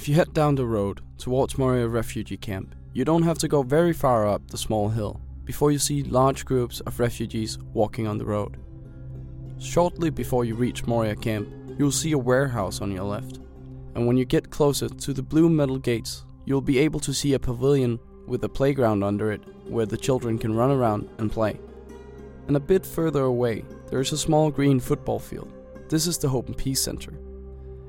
If you head down the road towards Moria refugee camp, you don't have to go very far up the small hill before you see large groups of refugees walking on the road. Shortly before you reach Moria camp, you'll see a warehouse on your left. And when you get closer to the blue metal gates, you'll be able to see a pavilion with a playground under it where the children can run around and play. And a bit further away, there is a small green football field. This is the Hope and Peace Center.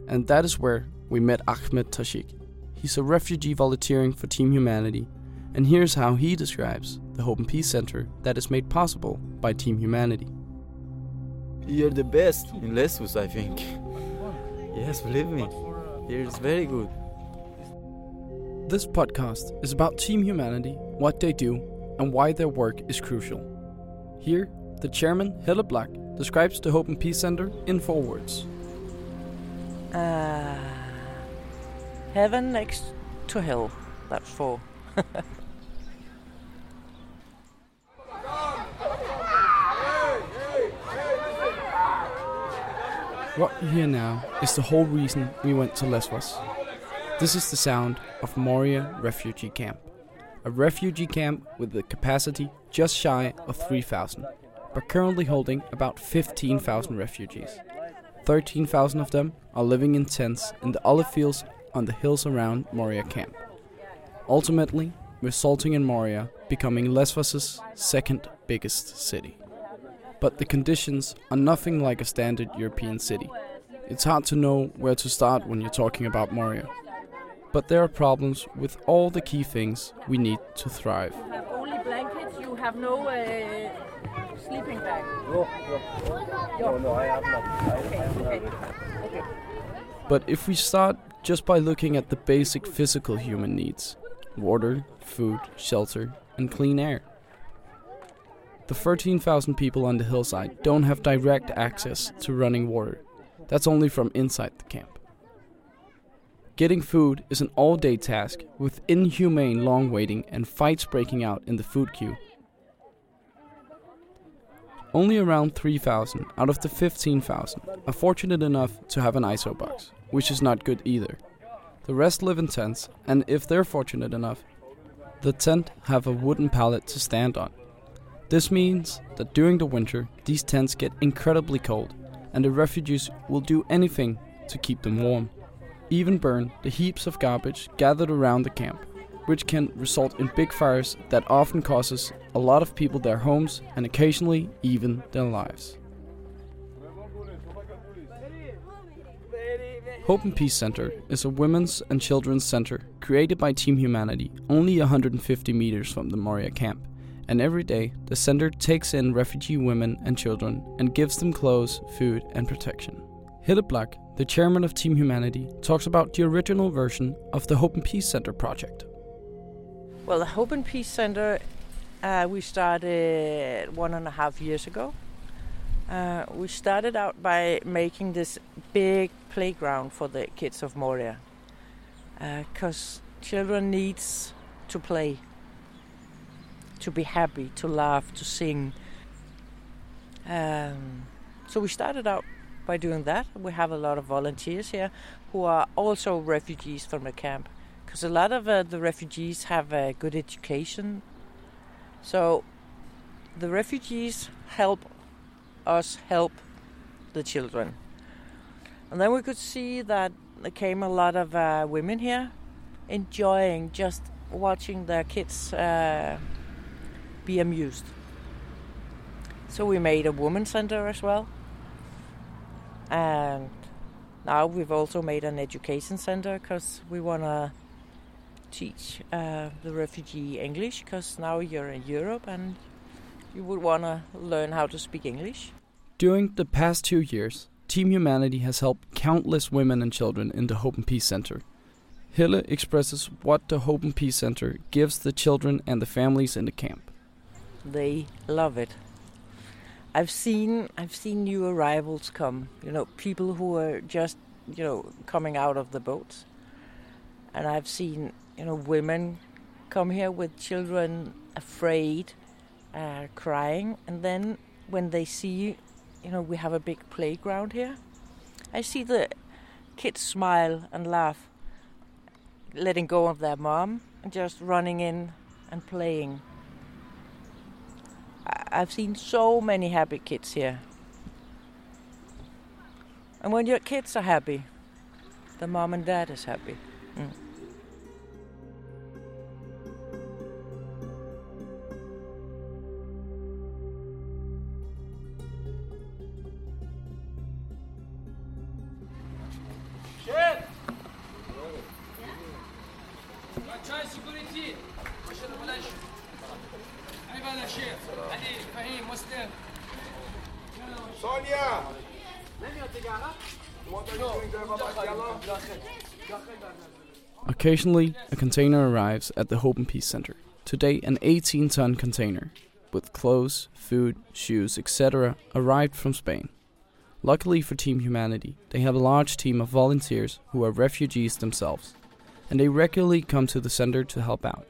And that is where we met Ahmed Tashik. He's a refugee volunteering for Team Humanity, and here's how he describes the Hope and Peace Center that is made possible by Team Humanity. You're the best in Lesbos, I think. Yes, believe me. Here is very good. This podcast is about Team Humanity, what they do, and why their work is crucial. Here, the chairman, Helle Black, describes the Hope and Peace Center in four words. Uh, heaven next to hell. That's four. What you hear now is the whole reason we went to Lesbos. This is the sound of Moria Refugee Camp, a refugee camp with a capacity just shy of 3,000, but currently holding about 15,000 refugees. 13,000 of them are living in tents in the olive fields on the hills around Moria camp, ultimately resulting in Moria becoming Lesbos' second biggest city. But the conditions are nothing like a standard European city. It's hard to know where to start when you're talking about Moria. But there are problems with all the key things we need to thrive. You have only blankets, you have no uh, sleeping bag. But if we start just by looking at the basic physical human needs water, food, shelter, and clean air. The 13,000 people on the hillside don't have direct access to running water. That's only from inside the camp. Getting food is an all day task with inhumane long waiting and fights breaking out in the food queue. Only around 3,000 out of the 15,000 are fortunate enough to have an ISO box, which is not good either. The rest live in tents, and if they're fortunate enough, the tent have a wooden pallet to stand on. This means that during the winter, these tents get incredibly cold, and the refugees will do anything to keep them warm. Even burn the heaps of garbage gathered around the camp, which can result in big fires that often causes a lot of people their homes and occasionally even their lives. Hope and Peace Center is a women's and children's center created by Team Humanity only 150 meters from the Moria camp. And every day, the center takes in refugee women and children and gives them clothes, food, and protection. Helle Black, the chairman of Team Humanity, talks about the original version of the Hope and Peace Center project. Well, the Hope and Peace Center, uh, we started one and a half years ago. Uh, we started out by making this big playground for the kids of Moria, because children needs to play, to be happy, to laugh, to sing. Um, so we started out by doing that. We have a lot of volunteers here who are also refugees from the camp because a lot of uh, the refugees have a good education. So the refugees help us help the children. And then we could see that there came a lot of uh, women here enjoying just watching their kids uh, be amused. So we made a woman center as well. And now we've also made an education center because we want to teach uh, the refugee English because now you're in Europe and you would want to learn how to speak English. During the past two years, Team Humanity has helped countless women and children in the Hope and Peace Center. Helle expresses what the Hope and Peace Center gives the children and the families in the camp. They love it. I've seen I've seen new arrivals come. You know, people who are just you know coming out of the boats, and I've seen you know women come here with children afraid, uh, crying, and then when they see, you know, we have a big playground here, I see the kids smile and laugh, letting go of their mom and just running in and playing. I've seen so many happy kids here. And when your kids are happy, the mom and dad is happy. Mm. Sonia! Occasionally, a container arrives at the Hope and Peace Center. Today, an 18 ton container with clothes, food, shoes, etc., arrived from Spain. Luckily for Team Humanity, they have a large team of volunteers who are refugees themselves, and they regularly come to the center to help out.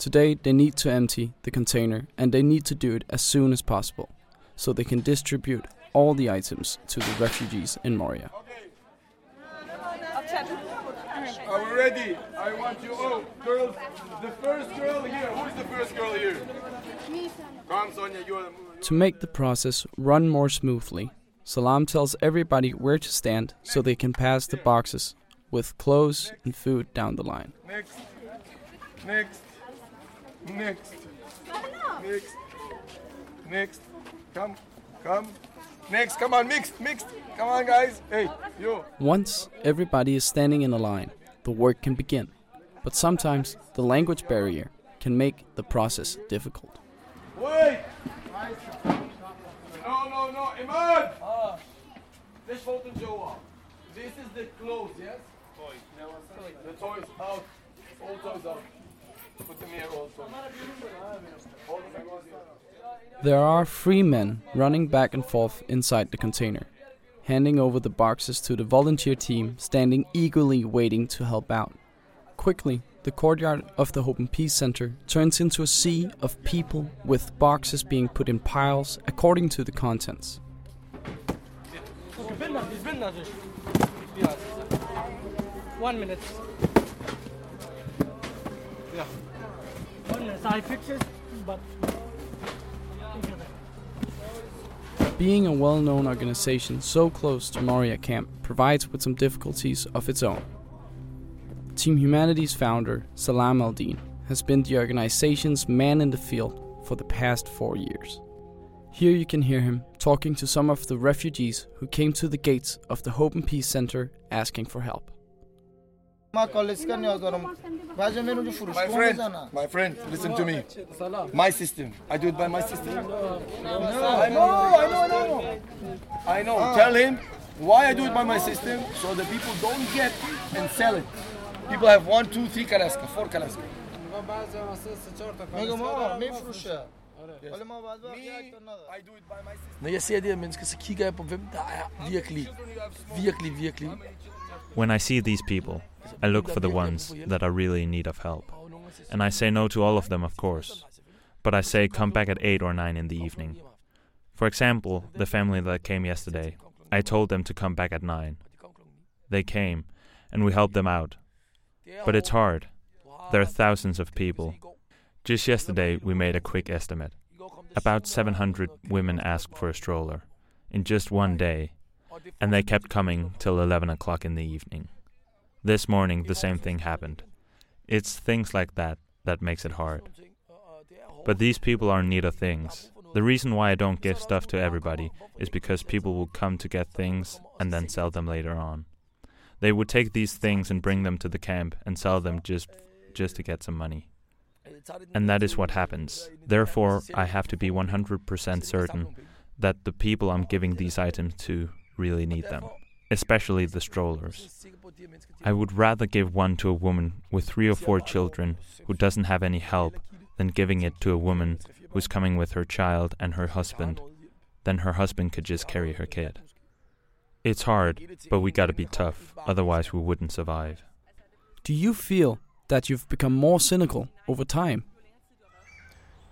Today, they need to empty the container and they need to do it as soon as possible so they can distribute all the items to the refugees in Moria. Are we ready? I want you all, girls. The first girl here. Who is the first girl here? Come, Sonia. You are. the... To make the process run more smoothly, Salam tells everybody where to stand so they can pass the boxes with clothes and food down the line. Next. Next. Next. Next. Next. Come. Come. Next. Come on. Mixed. Mixed. Come on, guys. Hey, you. Once everybody is standing in a line, the work can begin. But sometimes the language barrier can make the process difficult. Wait. No, no, no. Iman. Ah. This This is the clothes, yes? Toys. The toys out. All toys out. Put them here also. Hold them here. There are three men running back and forth inside the container, handing over the boxes to the volunteer team standing eagerly waiting to help out. Quickly, the courtyard of the Hope and Peace Center turns into a sea of people with boxes being put in piles according to the contents. One minute. Yeah. One minute. I fix it, but. Being a well known organization so close to Moria Camp provides with some difficulties of its own. Team Humanity's founder, Salam Al Din, has been the organization's man in the field for the past four years. Here you can hear him talking to some of the refugees who came to the gates of the Hope and Peace Center asking for help. My friend, my friend, listen to me. My system. I do it by my system. I know. Tell him why I do it by my system so the people don't get and sell it. People have one, two, three kalaska, four kalaska. When I see these people, I look for the ones that are really in need of help. And I say no to all of them, of course. But I say come back at 8 or 9 in the evening. For example, the family that came yesterday, I told them to come back at 9. They came, and we helped them out. But it's hard. There are thousands of people. Just yesterday, we made a quick estimate. About 700 women asked for a stroller in just one day, and they kept coming till 11 o'clock in the evening. This morning, the same thing happened. It's things like that that makes it hard. But these people are in need of things. The reason why I don't give stuff to everybody is because people will come to get things and then sell them later on. They would take these things and bring them to the camp and sell them just just to get some money. And that is what happens. Therefore, I have to be 100% certain that the people I'm giving these items to really need them, especially the strollers. I would rather give one to a woman with three or four children who doesn't have any help than giving it to a woman who's coming with her child and her husband. Then her husband could just carry her kid. It's hard, but we gotta be tough, otherwise, we wouldn't survive. Do you feel that you've become more cynical over time?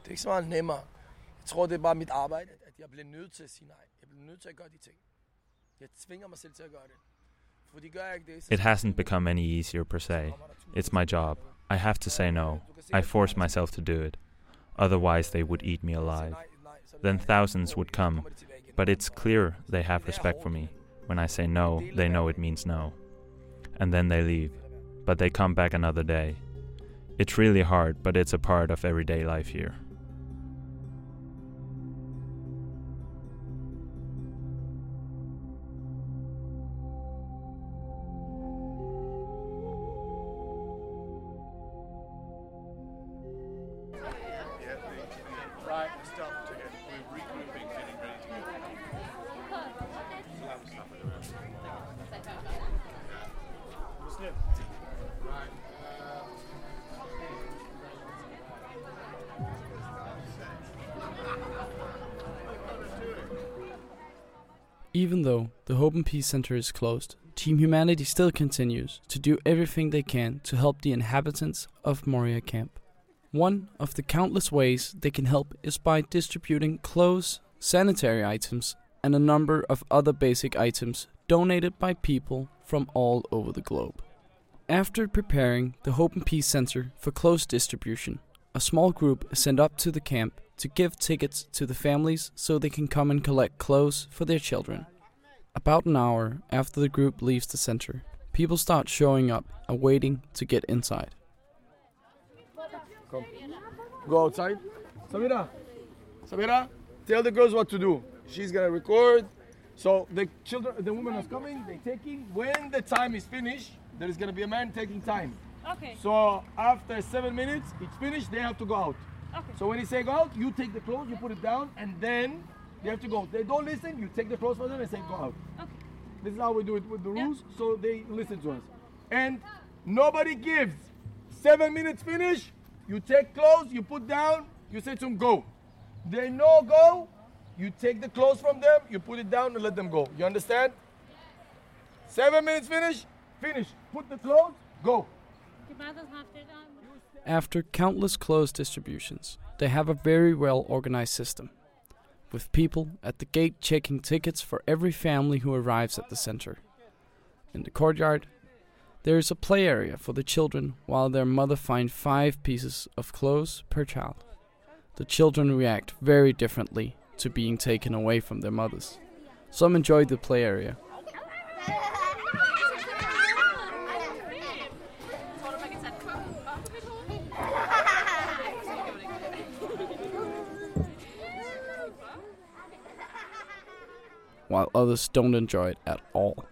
Det ikke så meget nemmere. Jeg tror, det bare mit arbejde, at jeg bliver nødt til at sige nej. Jeg bliver nødt til at gøre de ting. Jeg tvinger mig selv til at gøre det. For de gør jeg ikke det, så It hasn't become any easier per se. It's my job. I have to say no. I force myself to do it. Otherwise, they would eat me alive. Then thousands would come, but it's clear they have respect for me. When I say no, they know it means no. And then they leave, but they come back another day. It's really hard, but it's a part of everyday life here. The Hope and Peace Center is closed, Team Humanity still continues to do everything they can to help the inhabitants of Moria Camp. One of the countless ways they can help is by distributing clothes, sanitary items, and a number of other basic items donated by people from all over the globe. After preparing the Hope and Peace Center for clothes distribution, a small group is sent up to the camp to give tickets to the families so they can come and collect clothes for their children. About an hour after the group leaves the center, people start showing up and waiting to get inside. Come. Go outside. Samira. Samira, tell the girls what to do. She's gonna record. So the children, the woman is coming. They taking. When the time is finished, there is gonna be a man taking time. Okay. So after seven minutes, it's finished. They have to go out. Okay. So when he say go out, you take the clothes, you put it down, and then they have to go. They don't listen. You take the clothes for them and say go out. Okay. This is how we do it with the rules. So they listen to us. And nobody gives. Seven minutes finish. You take clothes, you put down, you say to them go. They no go. You take the clothes from them, you put it down and let them go. You understand? Seven minutes finish, finish. Put the clothes, go. After countless clothes distributions, they have a very well organized system, with people at the gate checking tickets for every family who arrives at the center. In the courtyard, there is a play area for the children while their mother finds five pieces of clothes per child. The children react very differently to being taken away from their mothers. Some enjoy the play area, while others don't enjoy it at all.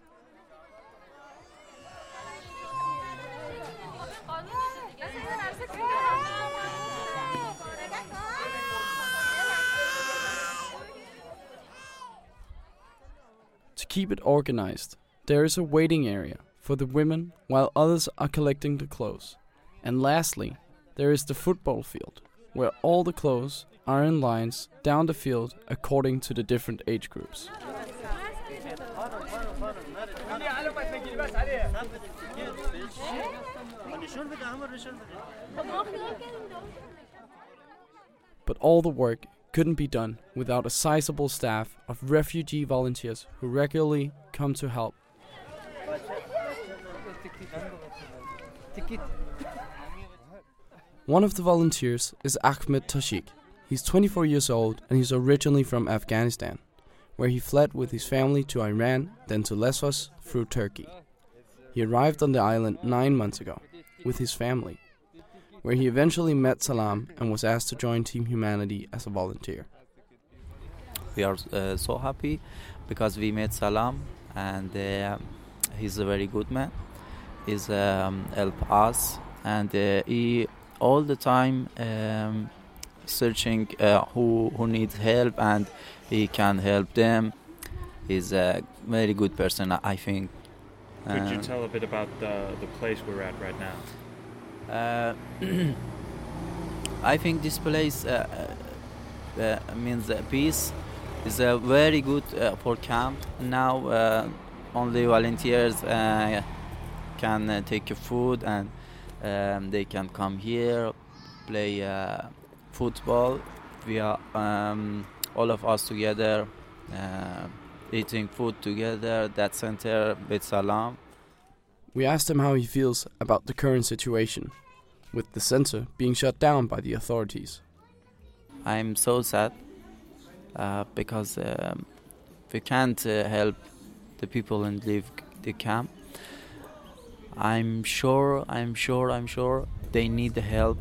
To keep it organized, there is a waiting area for the women while others are collecting the clothes. And lastly, there is the football field, where all the clothes are in lines down the field according to the different age groups. But all the work couldn't be done without a sizable staff of refugee volunteers who regularly come to help. One of the volunteers is Ahmed Tashik. He's 24 years old and he's originally from Afghanistan, where he fled with his family to Iran, then to Lesbos through Turkey. He arrived on the island nine months ago with his family, where he eventually met Salam and was asked to join Team Humanity as a volunteer. We are uh, so happy because we met Salam and uh, he's a very good man. He's um, help us and uh, he all the time um, searching uh, who who needs help and he can help them. He's a very good person, I think. Could you Um, tell a bit about the, the place we're at right now? Uh, I think this place uh, uh, uh, means peace is uh, very good uh, for camp. Now uh, only volunteers uh, can uh, take your food and um, they can come here, play uh, football. We are um, all of us together, uh, eating food together. That center with Salam. We asked him how he feels about the current situation, with the center being shut down by the authorities. I'm so sad uh, because um, we can't uh, help the people and leave the camp. I'm sure, I'm sure, I'm sure they need the help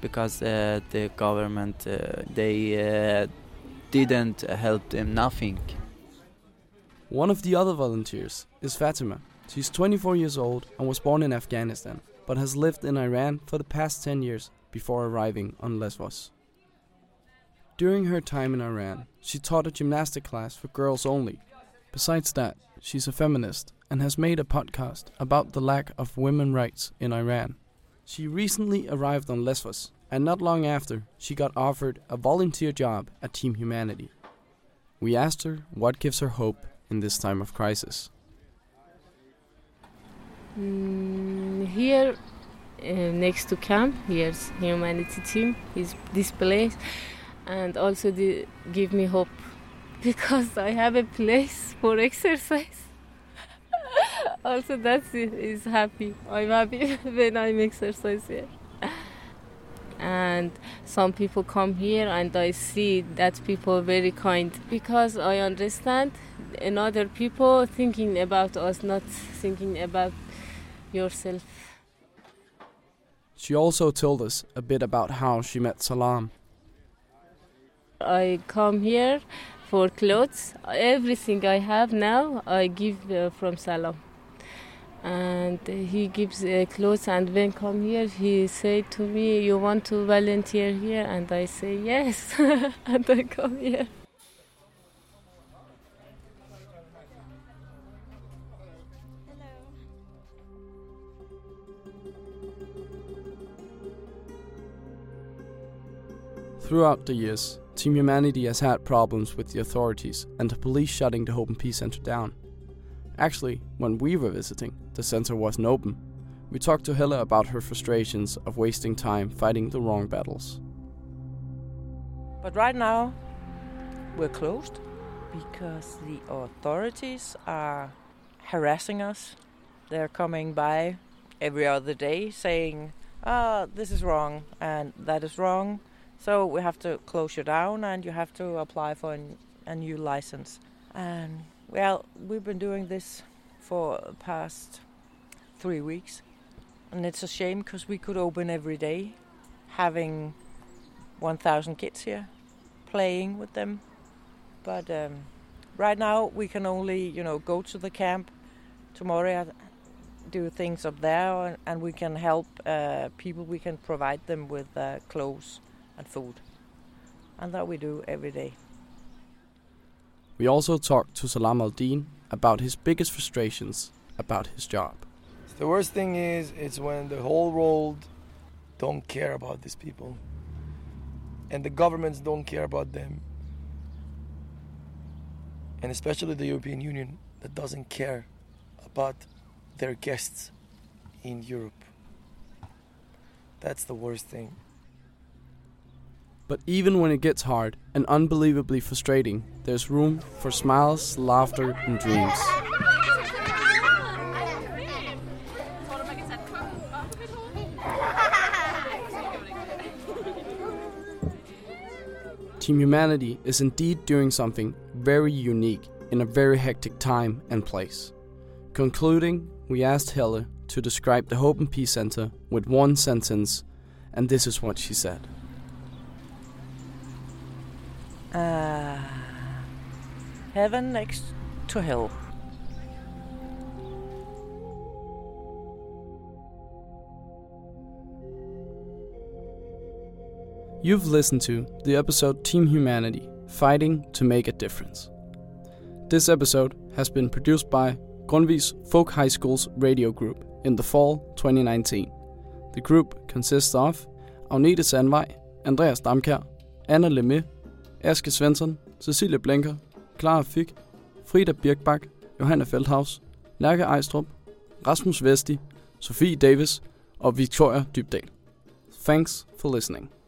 because uh, the government uh, they uh, didn't help them nothing. One of the other volunteers is Fatima. She's 24 years old and was born in Afghanistan, but has lived in Iran for the past 10 years before arriving on Lesbos. During her time in Iran, she taught a gymnastic class for girls only. Besides that, she's a feminist and has made a podcast about the lack of women rights in Iran. She recently arrived on Lesbos, and not long after, she got offered a volunteer job at Team Humanity. We asked her what gives her hope in this time of crisis. Mm, here, uh, next to camp, here's humanity team. Is this place, and also the, give me hope because I have a place for exercise. also, that's it, is happy. I'm happy when I'm exercise here. And some people come here, and I see that people very kind because I understand another people thinking about us, not thinking about yourself. She also told us a bit about how she met Salam. I come here for clothes. Everything I have now, I give uh, from Salam. And he gives uh, clothes, and when come here, he say to me, "You want to volunteer here?" And I say yes, and I come here. Throughout the years, Team Humanity has had problems with the authorities and the police shutting the Hope and Peace Center down. Actually, when we were visiting, the center wasn't open. We talked to Helle about her frustrations of wasting time fighting the wrong battles. But right now, we're closed because the authorities are harassing us. They're coming by every other day saying, ah, this is wrong and that is wrong. So we have to close you down and you have to apply for a new license. And well, we've been doing this for the past three weeks. And it's a shame because we could open every day having 1,000 kids here playing with them. But um, right now we can only, you know, go to the camp tomorrow, do things up there, and we can help uh, people. We can provide them with uh, clothes and food, and that we do every day. We also talked to Salam al-Din about his biggest frustrations about his job. The worst thing is it's when the whole world don't care about these people and the governments don't care about them and especially the European Union that doesn't care about their guests in Europe. That's the worst thing. But even when it gets hard and unbelievably frustrating, there's room for smiles, laughter, and dreams. Team Humanity is indeed doing something very unique in a very hectic time and place. Concluding, we asked Helle to describe the Hope and Peace Center with one sentence, and this is what she said. Uh, heaven next to hell. You've listened to the episode Team Humanity Fighting to Make a Difference. This episode has been produced by Grundtvigs Folk High School's radio group in the fall 2019. The group consists of Agnete Sandvej, Andreas Damkær, Anna Lemé, Aske Svensson, Cecilie Blenker, Clara Fik, Frida Birkbak, Johanna Feldhaus, Lærke Ejstrup, Rasmus Vesti, Sofie Davis og Victoria Dybdal. Thanks for listening.